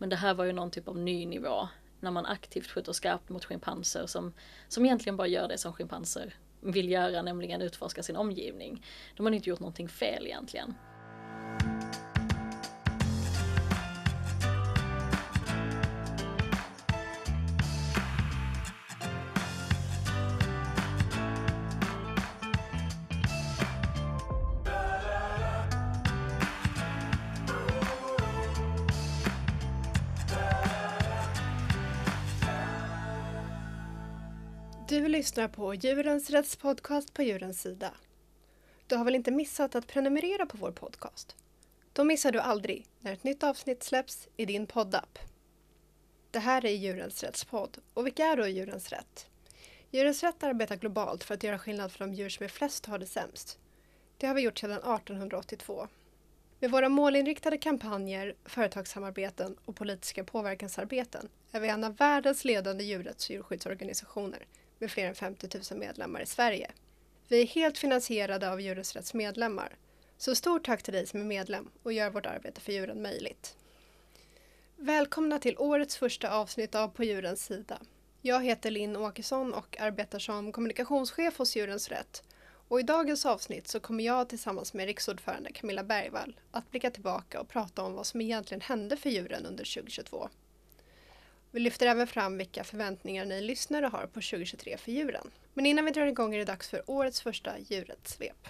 Men det här var ju någon typ av ny nivå. När man aktivt skjuter skarpt mot schimpanser som, som egentligen bara gör det som schimpanser vill göra, nämligen utforska sin omgivning. De har inte gjort någonting fel egentligen. Lyssnar på Djurens Rätts podcast på Djurens Sida. Du har väl inte missat att prenumerera på vår podcast? Då missar du aldrig när ett nytt avsnitt släpps i din poddapp. Det här är Djurens Rätts podd. Och vilka är då Djurens Rätt? Djurens Rätt arbetar globalt för att göra skillnad för de djur som är flest och har det sämst. Det har vi gjort sedan 1882. Med våra målinriktade kampanjer, företagssamarbeten och politiska påverkansarbeten är vi en av världens ledande djurrätts och djurskyddsorganisationer med fler än 50 000 medlemmar i Sverige. Vi är helt finansierade av Djurens medlemmar. Så stort tack till dig som är medlem och gör vårt arbete för djuren möjligt. Välkomna till årets första avsnitt av På djurens sida. Jag heter Linn Åkesson och arbetar som kommunikationschef hos Djurens Rätt. Och i dagens avsnitt så kommer jag tillsammans med riksordförande Camilla Bergvall att blicka tillbaka och prata om vad som egentligen hände för djuren under 2022. Vi lyfter även fram vilka förväntningar ni lyssnare har på 2023 för djuren. Men innan vi drar igång är det dags för årets första djurrättssvep.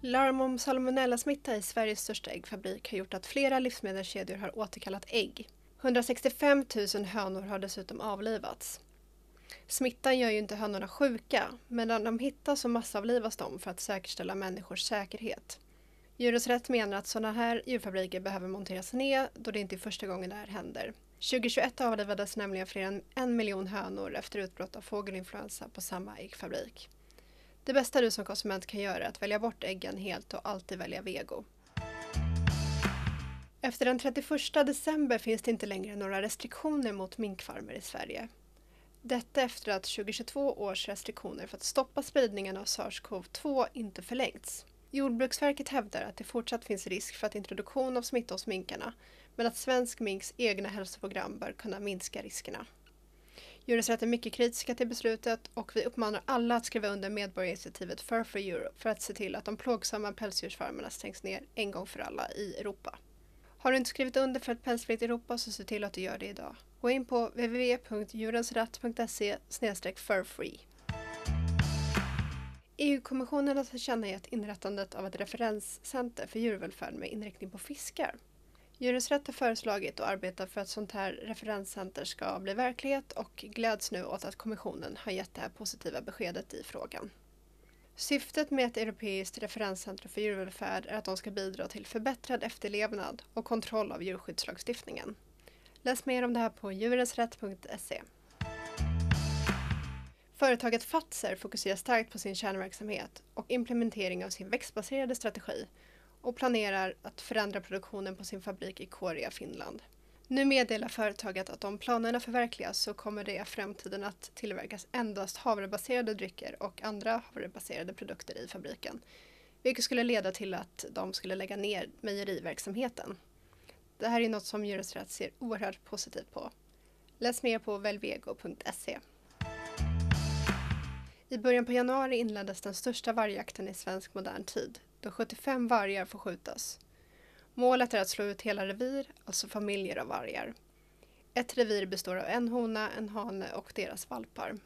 Larm om salmonellasmitta i Sveriges största äggfabrik har gjort att flera livsmedelskedjor har återkallat ägg. 165 000 hönor har dessutom avlivats. Smittan gör ju inte hönorna sjuka, men när de hittas så massavlivas de för att säkerställa människors säkerhet. Djurens Rätt menar att sådana här djurfabriker behöver monteras ner då det inte är första gången det här händer. 2021 avlivades nämligen fler än en miljon hönor efter utbrott av fågelinfluensa på samma äggfabrik. Det bästa du som konsument kan göra är att välja bort äggen helt och alltid välja vego. Efter den 31 december finns det inte längre några restriktioner mot minkfarmer i Sverige. Detta efter att 2022 års restriktioner för att stoppa spridningen av sars-cov-2 inte förlängts. Jordbruksverket hävdar att det fortsatt finns risk för att introduktion av smitta hos minkarna, men att svensk minks egna hälsoprogram bör kunna minska riskerna. Djurrättsrätten är mycket kritiska till beslutet och vi uppmanar alla att skriva under medborgarinitiativet Fur for Europe för att se till att de plågsamma pälsdjursfarmerna stängs ner en gång för alla i Europa. Har du inte skrivit under för ett pälsfritt Europa så se till att du gör det idag. Gå in på www.djurensratt.se furfree. EU-kommissionen har tillkännagett inrättandet av ett referenscenter för djurvälfärd med inriktning på fiskar. Djurens Rätt har föreslagit och arbetar för att sånt här referenscenter ska bli verklighet och gläds nu åt att kommissionen har gett det här positiva beskedet i frågan. Syftet med ett europeiskt referenscentrum för djurvälfärd är att de ska bidra till förbättrad efterlevnad och kontroll av djurskyddslagstiftningen. Läs mer om det här på djurensrätt.se. Företaget Fatser fokuserar starkt på sin kärnverksamhet och implementering av sin växtbaserade strategi och planerar att förändra produktionen på sin fabrik i Korea, Finland. Nu meddelar företaget att om planerna förverkligas så kommer det i framtiden att tillverkas endast havrebaserade drycker och andra havrebaserade produkter i fabriken. Vilket skulle leda till att de skulle lägga ner mejeriverksamheten. Det här är något som Djurrätt ser oerhört positivt på. Läs mer på velvego.se. I början på januari inleddes den största vargjakten i svensk modern tid, då 75 vargar får skjutas. Målet är att slå ut hela revir, alltså familjer av vargar. Ett revir består av en hona, en hane och deras valpar.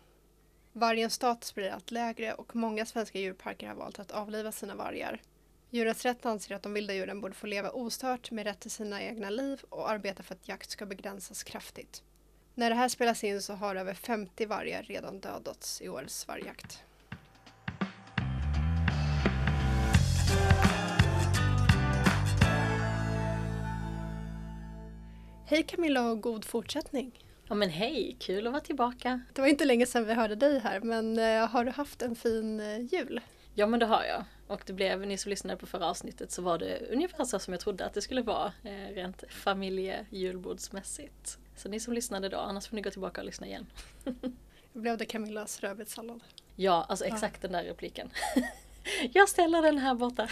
Vargens status blir allt lägre och många svenska djurparker har valt att avliva sina vargar. Djurens rätt anser att de vilda djuren borde få leva ostört med rätt till sina egna liv och arbeta för att jakt ska begränsas kraftigt. När det här spelas in så har över 50 vargar redan dödats i årets vargjakt. Hej Camilla och god fortsättning! Ja men hej, kul att vara tillbaka! Det var inte länge sedan vi hörde dig här men eh, har du haft en fin eh, jul? Ja men det har jag. Och det blev, ni som lyssnade på förra avsnittet så var det ungefär så som jag trodde att det skulle vara eh, rent familjejulbordsmässigt. Så ni som lyssnade då, annars får ni gå tillbaka och lyssna igen. blev det Camillas rödbetssallad? Ja, alltså exakt den där repliken. jag ställer den här borta.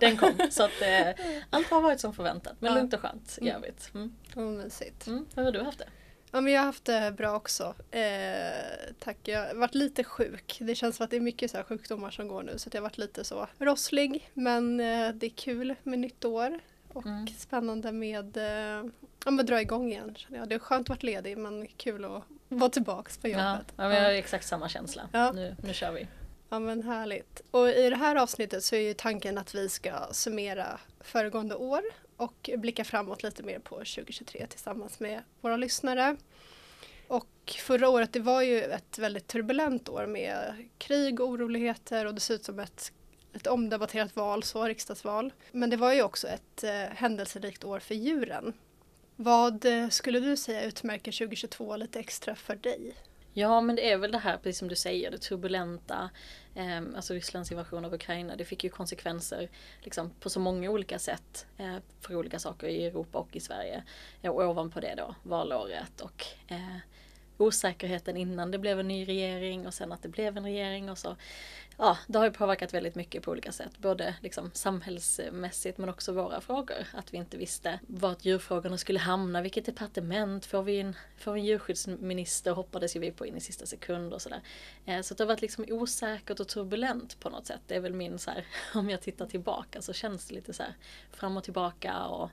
Den kom. Så att eh, allt har varit som förväntat. Men Ja. lugnt och skönt i Mm. övrigt. Mm. Vad mysigt. Mm. Hur har du haft det? Ja, men jag har haft det bra också. Eh, tack. Jag har varit lite sjuk. Det känns som att det är mycket så här sjukdomar som går nu så jag har varit lite så rosslig. Men eh, det är kul med nytt år och Mm. spännande med eh, ja, men dra igång igen. jag. Det är skönt att vara ledig men kul att vara tillbaks på Ja, jobbet. ja, men jag har exakt samma känsla. Ja. Nu, nu kör vi. Ja men härligt. Och i det här avsnittet så är ju tanken att vi ska summera föregående år och blicka framåt lite mer på 2023 tillsammans med våra lyssnare. Och förra året det var ju ett väldigt turbulent år med krig och oroligheter och dessutom ett, ett omdebatterat val, så riksdagsval. Men det var ju också ett eh, händelserikt år för djuren. Vad eh, skulle du säga utmärker 2022 lite extra för dig? Ja men det är väl det här precis som du säger, det turbulenta, eh, alltså Rysslands invasion av Ukraina, det fick ju konsekvenser liksom, på så många olika sätt eh, för olika saker i Europa och i Sverige. Eh, och ovanpå det då valåret och eh, osäkerheten innan det blev en ny regering och sen att det blev en regering och så. Ja, det har ju påverkat väldigt mycket på olika sätt, både liksom samhällsmässigt men också våra frågor. Att vi inte visste vart djurfrågorna skulle hamna, vilket departement, får vi en, får vi en djurskyddsminister hoppades ju vi på in i sista sekund och sådär. Eh, så det har varit liksom osäkert och turbulent på något sätt. Det är väl min så här, om jag tittar tillbaka så känns det lite så här fram och tillbaka och,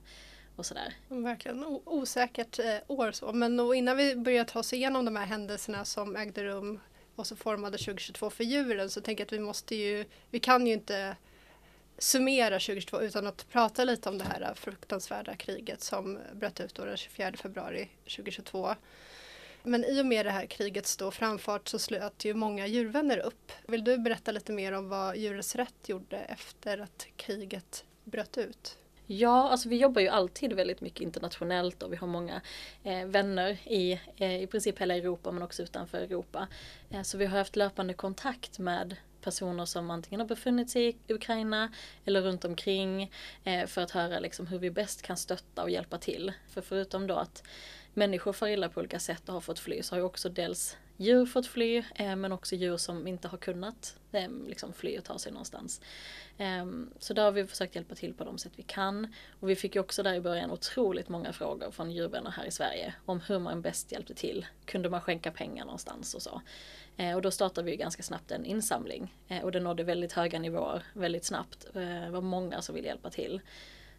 och sådär. Verkligen o- osäkert eh, år så. Men och innan vi börjar ta oss igenom de här händelserna som ägde rum och så formade 2022 för djuren så tänker jag att vi måste ju, vi kan ju inte summera 2022 utan att prata lite om det här fruktansvärda kriget som bröt ut då den 24 februari 2022. Men i och med det här krigets då framfart så slöt ju många djurvänner upp. Vill du berätta lite mer om vad Djurens Rätt gjorde efter att kriget bröt ut? Ja, alltså vi jobbar ju alltid väldigt mycket internationellt och vi har många eh, vänner i eh, i princip hela Europa men också utanför Europa. Eh, så vi har haft löpande kontakt med personer som antingen har befunnit sig i Ukraina eller runt omkring eh, för att höra liksom hur vi bäst kan stötta och hjälpa till. För förutom då att människor far illa på olika sätt och har fått fly så har ju också dels djur fått fly eh, men också djur som inte har kunnat eh, liksom fly och ta sig någonstans. Ehm, så där har vi försökt hjälpa till på de sätt vi kan. Och vi fick ju också där i början otroligt många frågor från djurvänner här i Sverige om hur man bäst hjälpte till. Kunde man skänka pengar någonstans och så. Eh, Och då startade vi ju ganska snabbt en insamling. Eh, Och det nådde väldigt höga nivåer väldigt snabbt. Eh, Det var många som ville hjälpa till.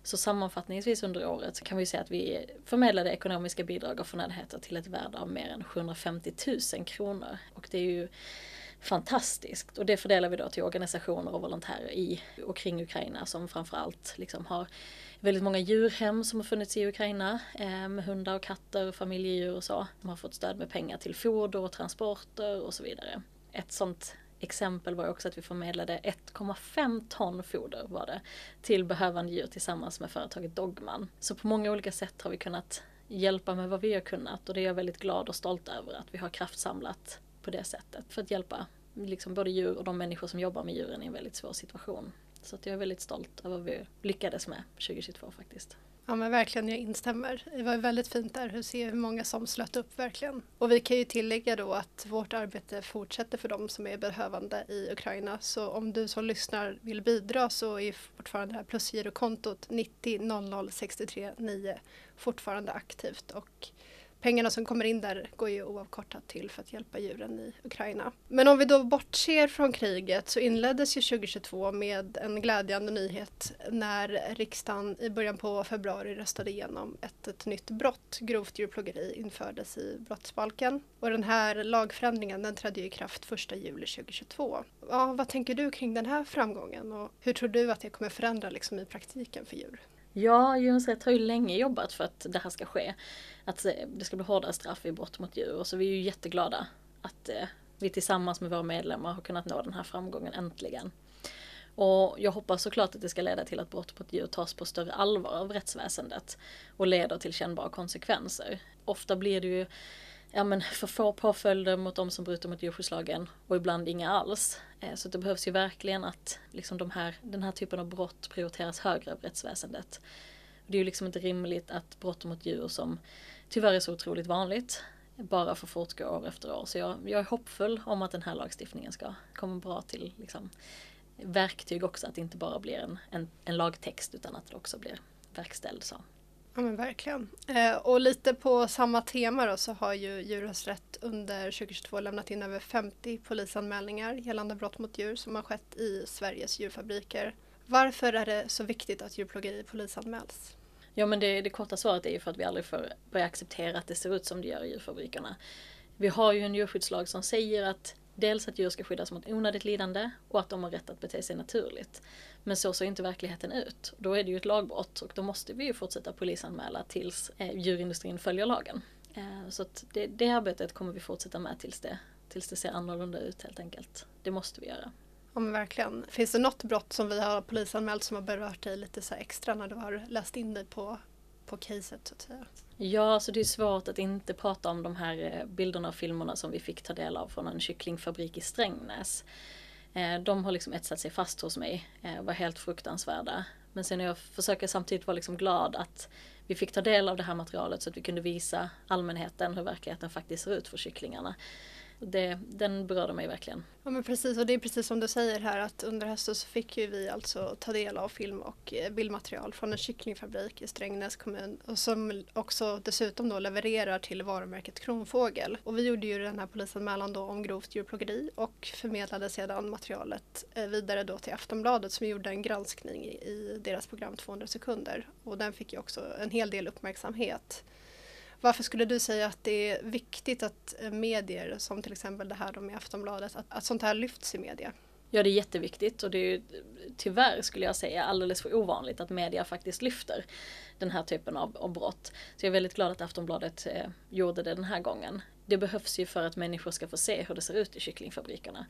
Så sammanfattningsvis under året så kan vi säga att vi förmedlade ekonomiska bidrag och förnödenheter till ett värde av mer än 750 000 kronor. Och det är ju fantastiskt. Och det fördelar vi då till organisationer och volontärer i och kring Ukraina som framförallt liksom har väldigt många djurhem som har funnits i Ukraina eh, med hundar och katter och familjedjur och så. De har fått stöd med pengar till foder och transporter och så vidare. Ett sånt exempel var också att vi förmedlade 1,5 ton foder var det till behövande djur tillsammans med företaget Dogman. Så på många olika sätt har vi kunnat hjälpa med vad vi har kunnat och det är jag väldigt glad och stolt över att vi har kraftsamlat på det sättet för att hjälpa liksom både djur och de människor som jobbar med djuren i en väldigt svår situation. Så att jag är väldigt stolt över vad vi lyckades med 2022 faktiskt. Ja men verkligen, jag instämmer. Det var väldigt fint där att se hur många som slöt upp verkligen. Och vi kan ju tillägga då att vårt arbete fortsätter för de som är behövande i Ukraina. Så om du som lyssnar vill bidra så är fortfarande det här plusgirokontot 90 00 63 9 fortfarande aktivt. Och pengarna som kommer in där går ju oavkortat till för att hjälpa djuren i Ukraina. Men om vi då bortser från kriget så inleddes ju 2022 med en glädjande nyhet när riksdagen i början på februari röstade igenom ett, ett nytt brott, grovt djurplågeri, infördes i brottsbalken. Och den här lagförändringen den trädde ju i kraft 1 juli 2022. Ja, vad tänker du kring den här framgången och hur tror du att det kommer förändra liksom, i praktiken för djur? Ja, Djurens Rätt har ju länge jobbat för att det här ska ske. Att eh, det ska bli hårdare straff i brott mot djur. Och så vi är ju jätteglada att eh, vi tillsammans med våra medlemmar har kunnat nå den här framgången äntligen. Och jag hoppas såklart att det ska leda till att brott mot djur tas på större allvar av rättsväsendet och leder till kännbara konsekvenser. Ofta blir det ju ja, men för få påföljder mot de som bryter mot djurskyddslagen och ibland inga alls. Eh, så det behövs ju verkligen att liksom de här, den här typen av brott prioriteras högre av rättsväsendet. Det är ju liksom inte rimligt att brott mot djur som tyvärr är så otroligt vanligt bara får fortgå år efter år. Så jag, jag är hoppfull om att den här lagstiftningen ska komma bra till liksom, verktyg också, att det inte bara blir en, en, en lagtext utan att det också blir verkställd. Så. Ja men verkligen. Eh, och lite på samma tema då så har ju Djurens Rätt under 2022 lämnat in över 50 polisanmälningar gällande brott mot djur som har skett i Sveriges djurfabriker. Varför är det så viktigt att djurplågeri polisanmäls? Ja men det, det korta svaret är ju för att vi aldrig får börja acceptera att det ser ut som det gör i djurfabrikerna. Vi har ju en djurskyddslag som säger att dels att djur ska skyddas mot onödigt lidande och att de har rätt att bete sig naturligt. Men så ser inte verkligheten ut. Då är det ju ett lagbrott och då måste vi ju fortsätta polisanmäla tills eh, djurindustrin följer lagen. Eh, så att det, det arbetet kommer vi fortsätta med tills det, tills det ser annorlunda ut helt enkelt. Det måste vi göra. Ja men verkligen. Finns det något brott som vi har polisanmält som har berört dig lite så extra när du har läst in dig på, på caset så att säga? Ja, så det är svårt att inte prata om de här eh, bilderna och filmerna som vi fick ta del av från en kycklingfabrik i Strängnäs. Eh, de har liksom etsat sig fast hos mig, eh, var helt fruktansvärda. Men sen jag försöker samtidigt vara liksom glad att vi fick ta del av det här materialet så att vi kunde visa allmänheten hur verkligheten faktiskt ser ut för kycklingarna det, den berörde mig verkligen. Ja men precis och det är precis som du säger här att under hösten så fick ju vi alltså ta del av film och eh, bildmaterial från en kycklingfabrik i Strängnäs kommun och som också dessutom då levererar till varumärket Kronfågel. Och vi gjorde ju den här polisanmälan då om grovt djurplågeri och förmedlade sedan materialet eh, vidare då till Aftonbladet som gjorde en granskning i deras program 200 sekunder och den fick ju också en hel del uppmärksamhet. Varför skulle du säga att det är viktigt att eh, medier, som till exempel det här med Aftonbladet, att, att sånt här lyfts i media? Ja, det är jätteviktigt och det är ju tyvärr skulle jag säga alldeles för ovanligt att media faktiskt lyfter den här typen av, av brott. Så jag är väldigt glad att Aftonbladet eh, gjorde det den här gången. Det behövs ju för att människor ska få se hur det ser ut i kycklingfabrikerna.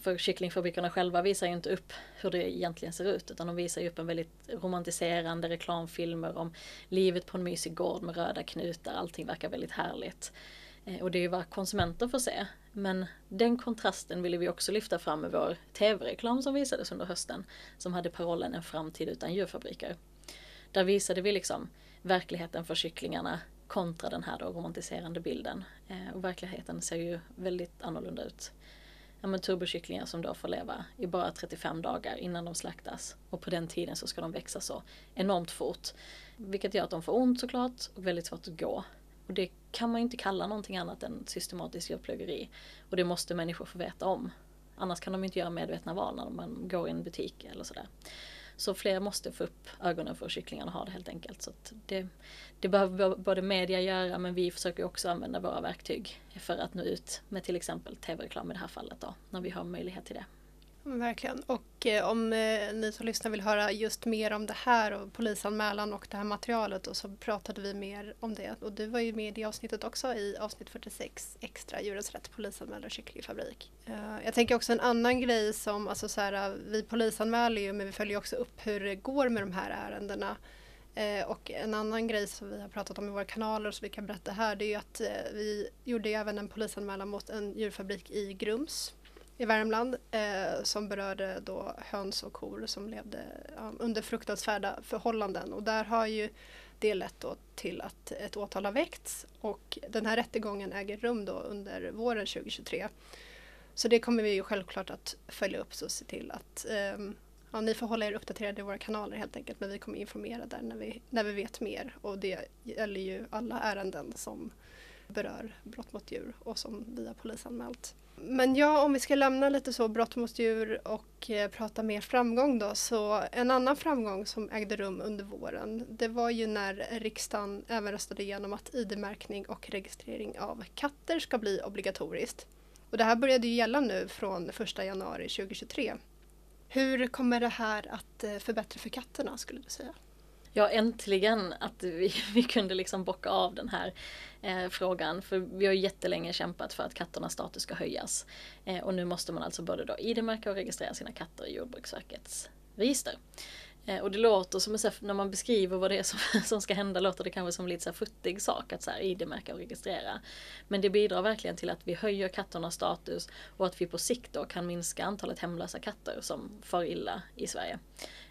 För kycklingfabrikerna själva visar ju inte upp hur det egentligen ser ut utan de visar ju upp en väldigt romantiserande reklamfilmer om livet på en mysig gård med röda knutar. Allting verkar väldigt härligt. Eh, och det är ju vad konsumenter får se. Men den kontrasten ville vi också lyfta fram med vår tv-reklam som visades under hösten. Som hade parollen En framtid utan djurfabriker. Där visade vi liksom verkligheten för kycklingarna kontra den här då romantiserande bilden. Eh, och verkligheten ser ju väldigt annorlunda ut ja, men turbokycklingar som då får leva i bara 35 dagar innan de slaktas. Och på den tiden så ska de växa så enormt fort. Vilket gör att de får ont såklart och väldigt svårt att gå. Och det kan man ju inte kalla någonting annat än systematiskt djurplågeri. Och det måste människor få veta om. Annars kan de inte göra medvetna val när man går i en butik eller sådär. Så fler måste få upp ögonen för hur kycklingarna har det helt enkelt. Så det, det behöver både media göra men vi försöker också använda våra verktyg för att nå ut med till exempel tv-reklam i det här fallet då, när vi har möjlighet till det. Verkligen. Och och eh, om eh, ni som lyssnar vill höra just mer om det här och polisanmälan och det här materialet och så pratade vi mer om det. Och du var ju med i det avsnittet också i avsnitt 46 extra Djurens Rätt polisanmäler kycklingfabrik. Eh, jag tänker också en annan grej som, alltså så här, vi polisanmäler ju men vi följer också upp hur det går med de här ärendena. Och en annan grej som vi har pratat om i våra kanaler som vi kan berätta här det är ju att vi gjorde även en polisanmälan mot en djurfabrik i Grums i Värmland eh, som berörde då höns och kor som levde ja, under fruktansvärda förhållanden och där har ju det lett då till att ett åtal har väckts och den här rättegången äger rum då under våren 2023. Så det kommer vi ju självklart att följa upp och se till att eh, ja, ni får hålla er uppdaterade i våra kanaler helt enkelt men vi kommer informera där när vi, när vi vet mer och det gäller ju alla ärenden som berör brott mot djur och som vi har polisanmält. Men ja, om vi ska lämna lite så brott mot djur och eh, prata mer framgång då, så en annan framgång som ägde rum under våren, det var ju när riksdagen även röstade igenom att ID-märkning och registrering av katter ska bli obligatoriskt. Och det här började ju gälla nu från 1 januari 2023. Hur kommer det här att eh, förbättra för katterna skulle du säga? Ja, äntligen att vi, vi kunde liksom bocka av den här eh, frågan. För vi har jättelänge kämpat för att katternas status ska höjas. Eh, och nu måste man alltså både då ID-märka och registrera sina katter i Jordbruksverkets register. Eh, och det låter som, så här, när man beskriver vad det är som, som ska hända, låter det kanske som lite så futtig sak att så här, ID-märka och registrera. Men det bidrar verkligen till att vi höjer katternas status och att vi på sikt då kan minska antalet hemlösa katter som far illa i Sverige.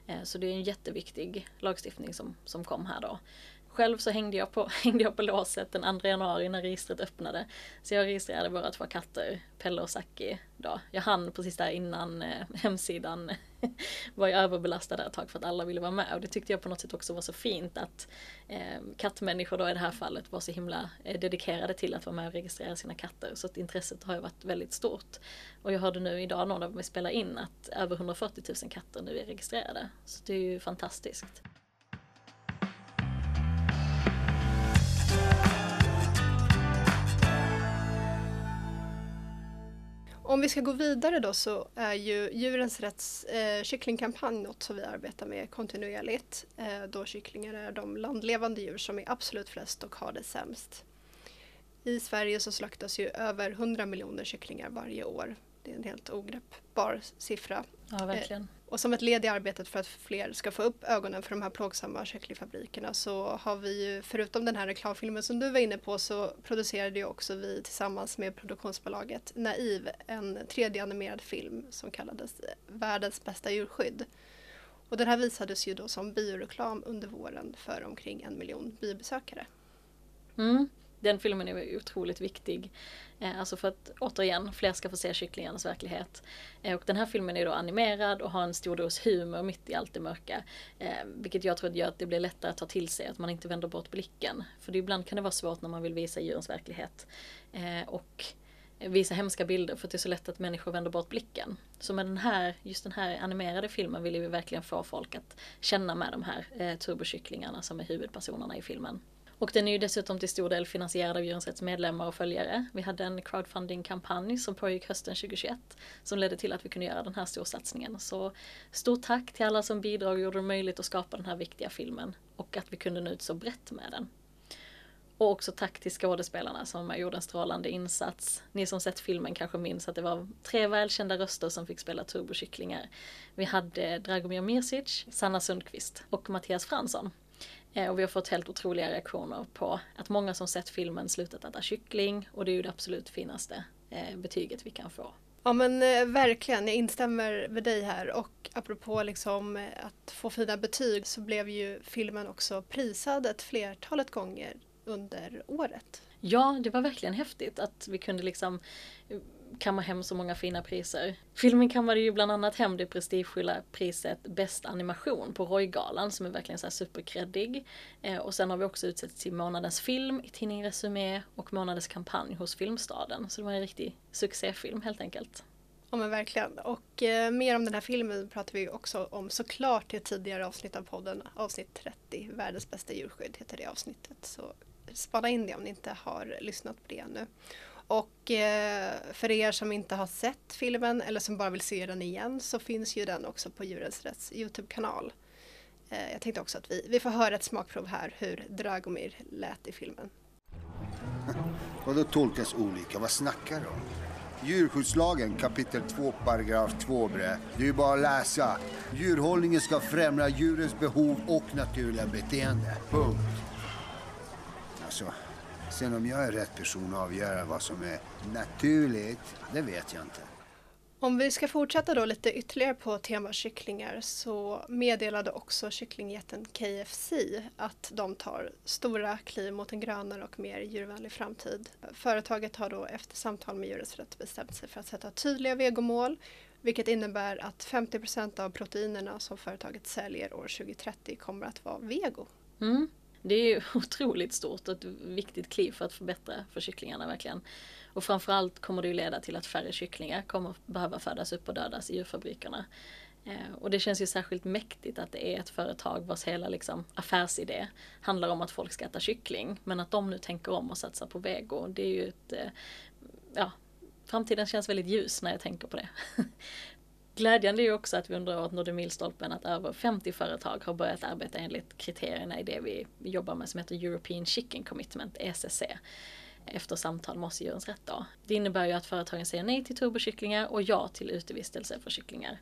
Eh, så det är en jätteviktig lagstiftning som, som kom här då själv så hängde jag, på, hängde jag på låset den 2 januari när registret öppnade. Så jag registrerade våra två katter, Pelle och Saki. Då. Jag hann precis där innan eh, hemsidan var jag överbelastad ett tag för att alla ville vara med. Och det tyckte jag på något sätt också var så fint att eh, kattmänniskor då i det här fallet var så himla eh, dedikerade till att vara med och registrera sina katter. Så att intresset har ju varit väldigt stort. Och jag hörde nu idag någon av vi spelar in att över 140 000 katter nu är registrerade. Så det är ju fantastiskt. Om vi ska gå vidare då så är ju Djurens Rätts eh, kycklingkampanj något som vi arbetar med kontinuerligt. Eh, då kycklingar är de landlevande djur som är absolut flest och har det sämst. I Sverige så slaktas ju över 100 miljoner kycklingar varje år. Det är en helt ogreppbar siffra. Ja, verkligen. Eh, och som ett led i arbetet för att fler ska få upp ögonen för de här plågsamma kycklingfabrikerna så har vi ju, förutom den här reklamfilmen som du var inne på, så producerade ju också vi tillsammans med produktionsbolaget Naiv en 3D-animerad film som kallades Världens bästa djurskydd. Och den här visades ju då som bioreklam under våren för omkring en miljon biobesökare. Mm den filmen är otroligt viktig. Eh, alltså för att återigen, fler ska få se kycklingarnas verklighet. Eh, och den här filmen är då animerad och har en stor dos humor mitt i allt det mörka. Eh, vilket jag tror gör att det blir lättare att ta till sig, att man inte vänder bort blicken. För det, ibland kan det vara svårt när man vill visa djurens verklighet. Eh, och visa hemska bilder för att det är så lätt att människor vänder bort blicken. Så med den här, just den här animerade filmen ville vi verkligen få folk att känna med de här eh, turbokycklingarna som är huvudpersonerna i filmen. Och den är ju dessutom till stor del finansierad av Djurens Rätts medlemmar och följare. Vi hade en crowdfunding-kampanj som pågick hösten 2021 som ledde till att vi kunde göra den här storsatsningen. Så stort tack till alla som bidrog och gjorde det möjligt att skapa den här viktiga filmen och att vi kunde nå ut så brett med den. Och också tack till skådespelarna som gjorde en strålande insats. Ni som sett filmen kanske minns att det var tre välkända röster som fick spela turbokycklingar. Vi hade Dragomir Mirsic, Sanna Sundqvist och Mattias Fransson. Eh, och vi har fått helt otroliga reaktioner på att många som sett filmen slutat äta kyckling och det är ju det absolut finaste eh, betyget vi kan få. Ja men eh, verkligen, jag instämmer med dig här och apropå liksom att få fina betyg så blev ju filmen också prisad ett flertalet gånger under året. Ja, det var verkligen häftigt att vi kunde liksom kamma hem så många fina priser. Filmen kammade ju bland annat hem det prestigefulla priset Bäst animation på Roygalan som är verkligen så superkreddig. Eh, och sen har vi också utsett till månadens film i tidningen Resumé och månadens kampanj hos Filmstaden. Så det var en riktig succéfilm helt enkelt. Ja men verkligen. Och eh, mer om den här filmen pratar vi också om såklart i ett tidigare avsnitt av podden. Avsnitt 30, Världens bästa djurskydd heter det avsnittet. Så spana in det om ni inte har lyssnat på det ännu. Och eh, för er som inte har sett filmen eller som bara vill se den igen så finns ju den också på Djurens Rätts Youtube-kanal. Eh, jag tänkte också att vi, vi får höra ett smakprov här hur Dragomir lät i filmen. Vadå tolkas olika? Vad snackar du om? Djurskyddslagen kapitel 2 paragraf 2 bre. Det är ju bara att läsa. Djurhållningen ska främja djurens behov och naturliga beteende. Punkt. Sen om jag är rätt person att avgöra vad som är naturligt, det vet jag inte. Om vi ska fortsätta då lite ytterligare på tema kycklingar så meddelade också kycklingjätten KFC att de tar stora kliv mot en grönare och mer djurvänlig framtid. Företaget har då efter samtal med Djurens Rätt bestämt sig för att sätta tydliga vegomål vilket innebär att 50% av proteinerna som företaget säljer år 2030 kommer att vara vego. Mm. Det är ju otroligt stort och ett viktigt kliv för att förbättra för kycklingarna verkligen. Och framförallt kommer det ju leda till att färre kycklingar kommer behöva födas upp och dödas i djurfabrikerna. Eh, och det känns ju särskilt mäktigt att det är ett företag vars hela liksom, affärsidé handlar om att folk ska äta kyckling. Men att de nu tänker om och satsar på vego, det är ju ett... Eh, ja, framtiden känns väldigt ljus när jag tänker på det. Glädjande är ju också att vi under året nådde milstolpen att över 50 företag har börjat arbeta enligt kriterierna i det vi jobbar med som heter European Chicken Commitment, ECC efter samtal med oss i Djurens Rätt. Då. Det innebär ju att företagen säger nej till turbokycklingar och ja till utevistelse för kycklingar.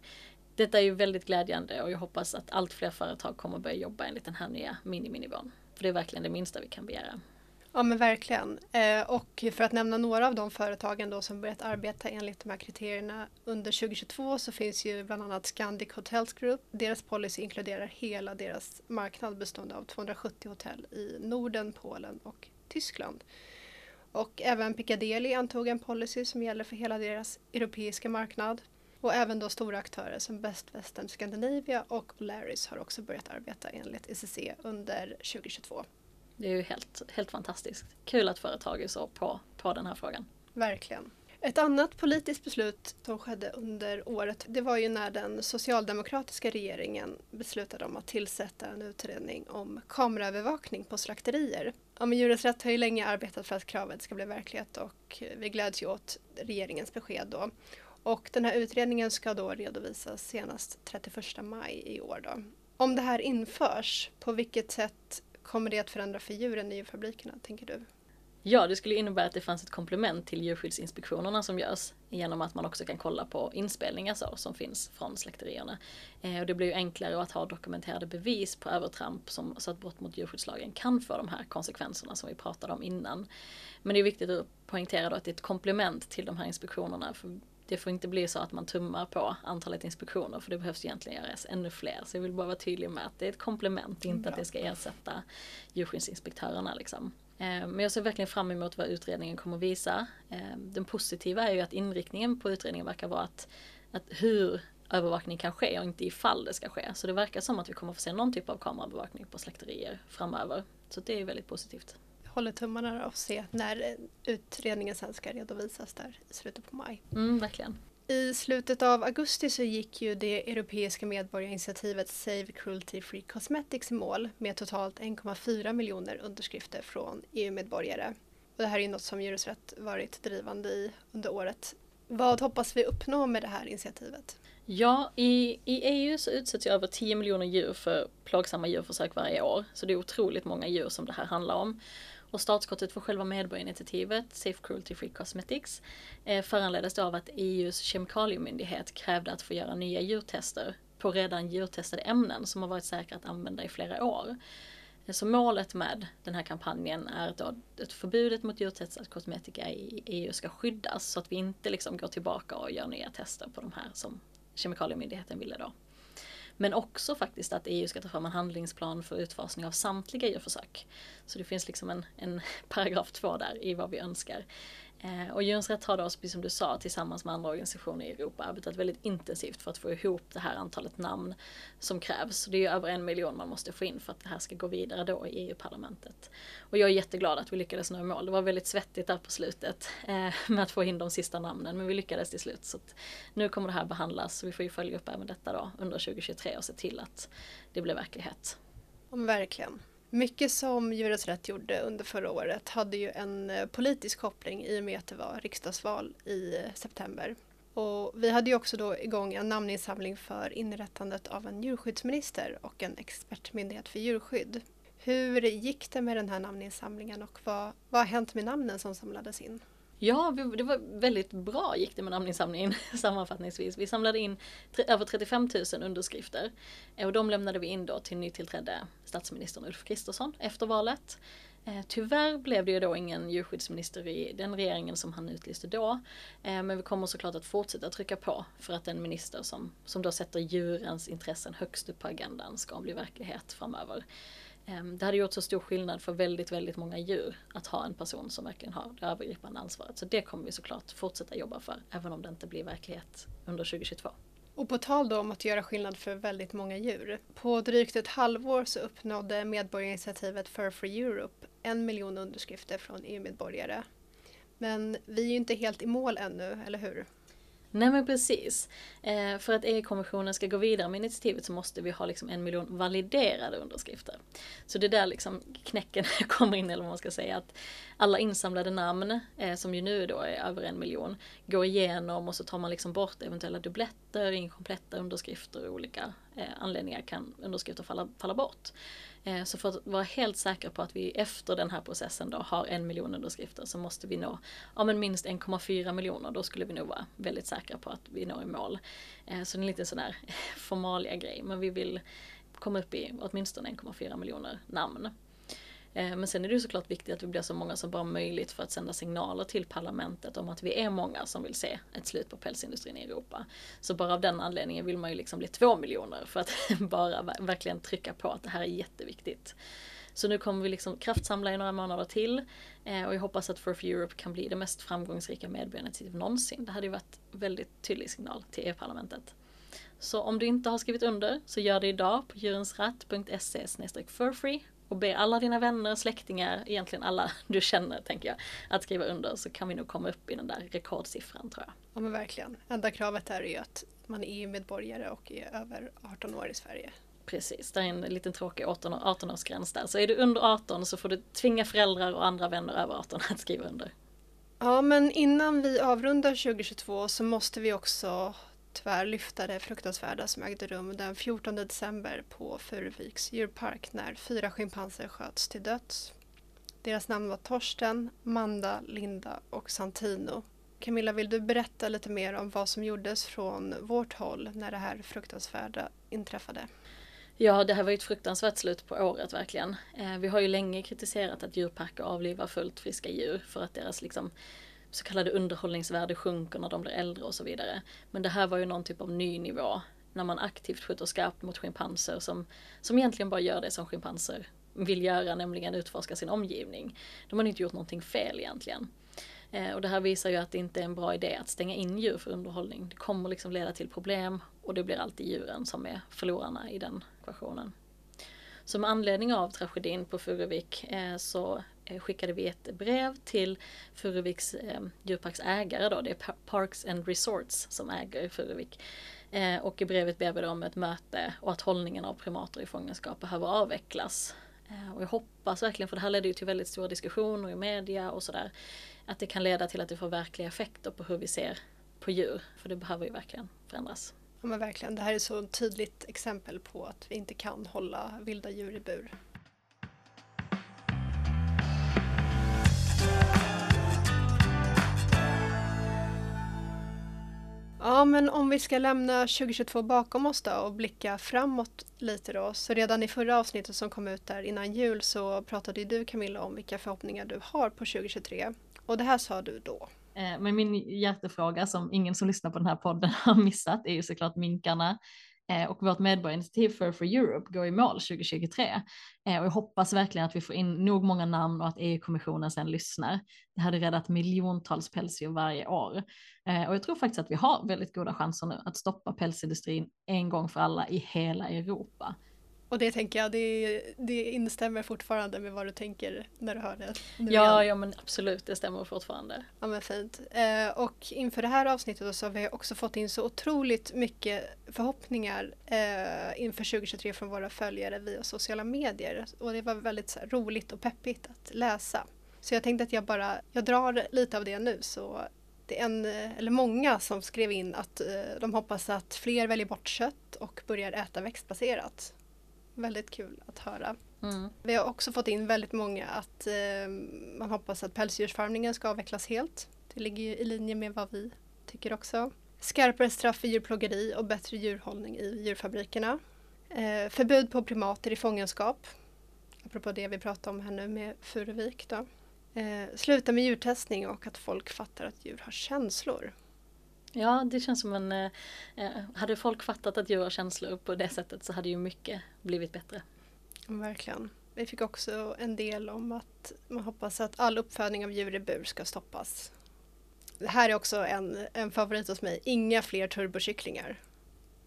Detta är ju väldigt glädjande och jag hoppas att allt fler företag kommer börja jobba enligt den här nya miniminivån. För det är verkligen det minsta vi kan begära. Ja men verkligen. Eh, och för att nämna några av de företagen då som börjat arbeta enligt de här kriterierna under 2022 så finns ju bland annat Scandic Hotels Group. Deras policy inkluderar hela deras marknad bestående av 270 hotell i Norden, Polen och Tyskland. Och även Piccadilly antog en policy som gäller för hela deras europeiska marknad. Och även då stora aktörer som Best Western Scandinavia och Larrys har också börjat arbeta enligt ECC under 2022. Det är ju helt, helt fantastiskt. Kul att företag är så på, på den här frågan. Verkligen. Ett annat politiskt beslut som skedde under året det var ju när den socialdemokratiska regeringen beslutade om att tillsätta en utredning om kameraövervakning på slakterier. Ja, men Djurens Rätt har ju länge arbetat för att kravet ska bli verklighet och vi gläds ju åt regeringens besked då. Och den här utredningen ska då redovisas senast 31 maj i år. Då. Om det här införs, på vilket sätt kommer det att förändra för djuren i djurfabrikerna, tänker du? Ja, det skulle innebära att det fanns ett komplement till djurskyddsinspektionerna som görs genom att man också kan kolla på inspelningar så, som finns från slakterierna. Eh, och det blir ju enklare att ha dokumenterade bevis på övertramp som, så att brott mot djurskyddslagen kan få de här konsekvenserna som vi pratade om innan. Men det är viktigt att poängtera då att det är ett komplement till de här inspektionerna. För det får inte bli så att man tummar på antalet inspektioner för det behövs egentligen göras ännu fler. Så jag vill bara vara tydlig med att det är ett komplement, inte Bra. att det ska ersätta djurskyddsinspektörerna. Liksom. Eh, men jag ser verkligen fram emot vad utredningen kommer visa. Eh, den positiva är ju att inriktningen på utredningen verkar vara att, att hur övervakning kan ske och inte ifall det ska ske. Så det verkar som att vi kommer få se någon typ av kamerabevakning på slakterier framöver. Så det är väldigt positivt. Håller tummarna och se när utredningen sen ska redovisas där i slutet på maj. Mm, verkligen. I slutet av augusti så gick ju det europeiska medborgarinitiativet Save Cruelty Free Cosmetics i mål med totalt 1,4 miljoner underskrifter från EU-medborgare. Och det här är ju något som Djurrätt varit drivande i under året. Vad hoppas vi uppnå med det här initiativet? Ja, i, i EU så utsätts ju över 10 miljoner djur för plågsamma djurförsök varje år. Så det är otroligt många djur som det här handlar om. Och startskottet för själva medborgarinitiativet, Safe Cruelty Free Cosmetics, eh, föranleddes av att EUs kemikaliemyndighet krävde att få göra nya djurtester på redan djurtestade ämnen som har varit säkra att använda i flera år. Eh, så målet med den här kampanjen är att, att förbudet mot djurtestad kosmetika i EU ska skyddas så att vi inte liksom går tillbaka och gör nya tester på de här som Kemikaliemyndigheten ville då. Men också faktiskt att EU ska ta fram en handlingsplan för utfasning av samtliga djurförsök. Så det finns liksom en, en paragraf två där i vad vi önskar. Eh, och Djurens Rätt har då, precis som du sa, tillsammans med andra organisationer i Europa arbetat väldigt intensivt för att få ihop det här antalet namn som krävs. Det är ju över en miljon man måste få in för att det här ska gå vidare då i EU-parlamentet. Och jag är jätteglad att vi lyckades nå i mål. Det var väldigt svettigt där på slutet eh, med att få in de sista namnen, men vi lyckades till slut. Så nu kommer det här behandlas och vi får ju följa upp även detta då under 2023 och se till att det blir verklighet. Om verkligen. Mycket som Djurens Rätt gjorde under förra året hade ju en eh, politisk koppling i och med att det var riksdagsval i eh, september. Och vi hade ju också då igång en namninsamling för inrättandet av en djurskyddsminister och en expertmyndighet för djurskydd. Hur gick det med den här namninsamlingen och vad, vad har hänt med namnen som samlades in? Ja, det var väldigt bra gick det med namninsamlingen sammanfattningsvis. Vi samlade in över 35 000 underskrifter och de lämnade vi in då till nytillträdde statsministern Ulf Kristersson efter valet. Eh, tyvärr blev det ju då ingen djurskyddsminister i den regeringen som han utlyste då. Eh, men vi kommer såklart att fortsätta trycka på för att en minister som, som då sätter djurens intressen högst upp på agendan ska bli verklighet framöver. Ehm, det hade gjort så stor skillnad för väldigt, väldigt många djur att ha en person som verkligen har det övergripande ansvaret. Så det kommer vi såklart fortsätta jobba för, även om det inte blir verklighet under 2022. Och på tal då om att göra skillnad för väldigt många djur. På drygt ett halvår så uppnådde medborgarinitiativet Fur Free Europe en miljon underskrifter från EU-medborgare. Men vi är ju inte helt i mål ännu, eller hur? Nej men precis. Eh, för att EU-kommissionen ska gå vidare med initiativet så måste vi ha liksom en miljon validerade underskrifter. Så det är där liksom knäcken kommer in, eller vad man ska säga. Att alla insamlade namn, eh, som ju nu då är över en miljon, går igenom och så tar man liksom bort eventuella dubbletter, inkompletta underskrifter och olika eh, anledningar kan underskrifter falla, falla bort. Eh, så för att vara helt säkra på att vi efter den här processen då har en miljon underskrifter så måste vi nå ja, men minst 1,4 miljoner. Då skulle vi nog vara väldigt säkra på att vi når i mål. Eh, så det är en liten sån här formalia grej. Men vi vill komma upp i åtminstone 1,4 miljoner namn. Eh, men sen är det såklart viktigt att vi blir så många som bara möjligt för att sända signaler till parlamentet om att vi är många som vill se ett slut på pälsindustrin i Europa. Så bara av den anledningen vill man ju liksom bli två miljoner för att bara verkligen trycka på att det här är jätteviktigt. Så nu kommer vi liksom kraftsamla i några månader till eh, och jag hoppas att For Europe kan bli det mest framgångsrika medborgarinitiativet någonsin. Det hade ju varit väldigt tydlig signal till EU-parlamentet. Så om du inte har skrivit under så gör det idag på djurensratt.se furfree och be alla dina vänner, släktingar, egentligen alla du känner tänker jag, att skriva under så kan vi nog komma upp i den där rekordsiffran tror jag. Ja men verkligen. Enda kravet är ju att man är EU-medborgare och är över 18 år i Sverige. Precis, det är en liten tråkig 18-årsgräns där. Så är du under 18 så får du tvinga föräldrar och andra vänner över 18 att skriva under. Ja, men innan vi avrundar 2022 så måste vi också tyvärr lyfta det fruktansvärda som ägde rum den 14 december på Furuviks djurpark när fyra schimpanser sköts till döds. Deras namn var Torsten, Manda, Linda och Santino. Camilla, vill du berätta lite mer om vad som gjordes från vårt håll när det här fruktansvärda inträffade? Ja, det här var ju ett fruktansvärt slut på året verkligen. Eh, vi har ju länge kritiserat att djurparker avlivar fullt friska djur för att deras liksom så kallade underhållningsvärde sjunker när de blir äldre och så vidare. Men det här var ju någon typ av ny nivå när man aktivt skjuter skarpt mot schimpanser som, som egentligen bara gör det som schimpanser vill göra, nämligen utforska sin omgivning. De har inte gjort någonting fel egentligen. Eh, och det här visar ju att det inte är en bra idé att stänga in djur för underhållning. Det kommer liksom leda till problem och det blir alltid djuren som är förlorarna i den ekvationen. Så med anledning av tragedin på Furuvik eh, så Eh, skickade vi ett brev till Furuviks eh, djurparks ägare då, det är Parks and Resorts som äger Furuvik. Eh, och i brevet ber vi om ett möte och att hållningen av primater i fångenskap behöver avvecklas. Eh, och jag hoppas verkligen, för det här ledde ju till väldigt stora diskussioner i media och sådär, att det kan leda till att det får verkliga effekter på hur vi ser på djur. För det behöver ju verkligen förändras. Ja men verkligen, det här är så ett tydligt exempel på att vi inte kan hålla vilda djur i bur. Ja, men om vi ska lämna 2022 bakom oss då och blicka framåt lite då. Så redan i förra avsnittet som kom ut där innan jul så pratade du Camilla om vilka förhoppningar du har på 2023. Och det här sa du då. Eh, men min hjärtefråga som ingen som lyssnar på den här podden har missat är ju såklart minkarna. Eh, och vårt medborgarinitiativ för For Europe går i mål 2023. Eh, och jag hoppas verkligen att vi får in nog många namn och att EU-kommissionen sen lyssnar. Det hade räddat miljontals pälsdjur varje år. Eh, och jag tror faktiskt att vi har väldigt goda chanser nu att stoppa pälsindustrin en gång för alla i hela Europa. Och det tänker jag, det, det instämmer fortfarande med vad du tänker när du hör det. ja, ja men absolut, det stämmer fortfarande. Ja men fint. Eh, och inför det här avsnittet så har vi också fått in så otroligt mycket förhoppningar eh, inför 2023 från våra följare via sociala medier. Och det var väldigt här, roligt och peppigt att läsa. Så jag tänkte att jag bara, jag drar lite av det nu så det är en, eller många som skrev in att eh, de hoppas att fler väljer bort kött och börjar äta växtbaserat väldigt kul att höra. Mm. Vi har också fått in väldigt många att eh, man hoppas att pälsdjursfarmningen ska avvecklas helt. Det ligger ju i linje med vad vi tycker också. Skarpare straff för djurplågeri och bättre djurhållning i djurfabrikerna. Eh, förbud på primater i fångenskap. Apropå det vi pratade om här nu med Furuvik. Då. Eh, sluta med djurtestning och att folk fattar att djur har känslor. Ja, det känns som en... Eh, eh, hade folk fattat att djur har känslor på det sättet så hade ju mycket blivit bättre. Verkligen. Vi fick också en del om att man hoppas att all uppfödning av djur i bur ska stoppas. Det här är också en, en favorit hos mig. Inga fler turbokycklingar.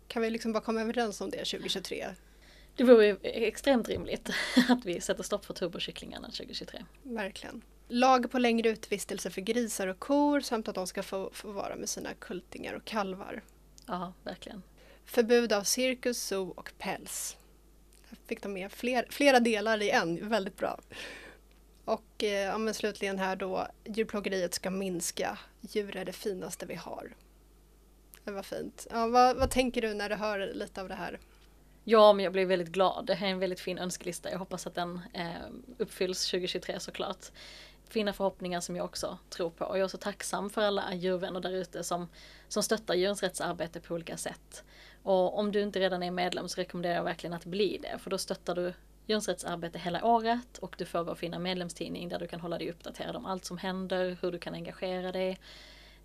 Kan vi liksom bara komma överens om det 2023? Det vore extremt rimligt att vi sätter stopp för turbokycklingarna 2023. Verkligen. Lag på längre utvistelse för grisar och kor samt att de ska få, få vara med sina kultingar och kalvar. Ja, verkligen. Förbud av cirkus, zoo och päls. Här fick de med fler, flera delar i en, väldigt bra. Och eh, ja, slutligen här då, djurplågeriet ska minska. Djur är det finaste vi har. Det var fint. Ja, vad, vad tänker du när du hör lite av det här? Ja, men jag blev väldigt glad. Det här är en väldigt fin önskelista. Jag hoppas att den eh, uppfylls 2023 såklart fina förhoppningar som jag också tror på. Och jag är så tacksam för alla djurvänner där ute som, som stöttar djurens rättsarbete på olika sätt. Och om du inte redan är medlem så rekommenderar jag verkligen att bli det, för då stöttar du djurens rättsarbete hela året och du får vår fina medlemstidning där du kan hålla dig uppdaterad om allt som händer, hur du kan engagera dig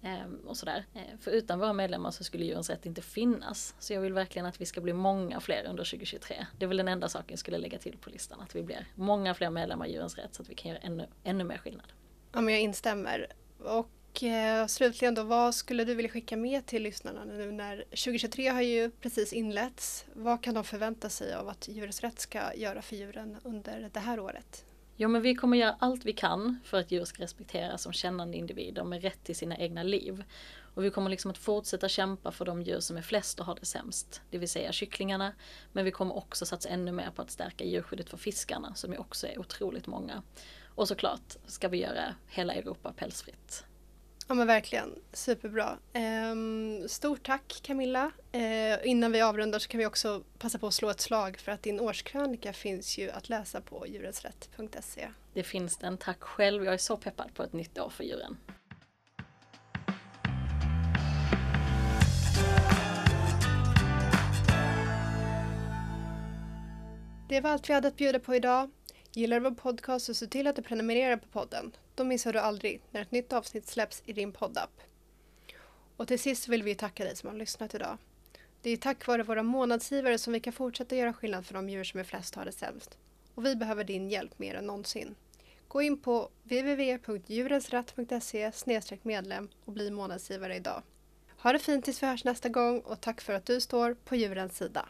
Ehm, och sådär. Ehm, för utan våra medlemmar så skulle Djurens Rätt inte finnas. Så jag vill verkligen att vi ska bli många fler under 2023. Det är väl den enda saken jag skulle lägga till på listan. Att vi blir många fler medlemmar i Djurens Rätt så att vi kan göra ännu, ännu mer skillnad. Ja, men jag instämmer. Och eh, slutligen då, vad skulle du vilja skicka med till lyssnarna nu när 2023 har ju precis inletts? Vad kan de förvänta sig av att Djurens Rätt ska göra för djuren under det här året? Jo men vi kommer göra allt vi kan för att djur ska respekteras som kännande individer med rätt till sina egna liv. Och vi kommer liksom att fortsätta kämpa för de djur som är flest och har det sämst, det vill säga kycklingarna. Men vi kommer också satsa ännu mer på att stärka djurskyddet för fiskarna som ju också är otroligt många. Och såklart ska vi göra hela Europa pälsfritt. Ja men verkligen, superbra. Ehm, stort tack Camilla. Ehm, innan vi avrundar så kan vi också passa på att slå ett slag för att din årskrönika finns ju att läsa på djurensrätt.se. Det finns den, tack själv. Jag är så peppad på ett nytt år för djuren. Det var allt vi hade att bjuda på idag. Gillar du vår podcast så se till att du prenumererar på podden. Då missar du aldrig när ett nytt avsnitt släpps i din poddapp. Och till sist vill vi tacka dig som har lyssnat idag. Det är tack vare våra månadsgivare som vi kan fortsätta göra skillnad för de djur som är flest har det sämst. Och vi behöver din hjälp mer än någonsin. Gå in på www.djurensrätt.se medlem och bli månadsgivare idag. Ha det fint tills vi hörs nästa gång och tack för att du står på djurens sida.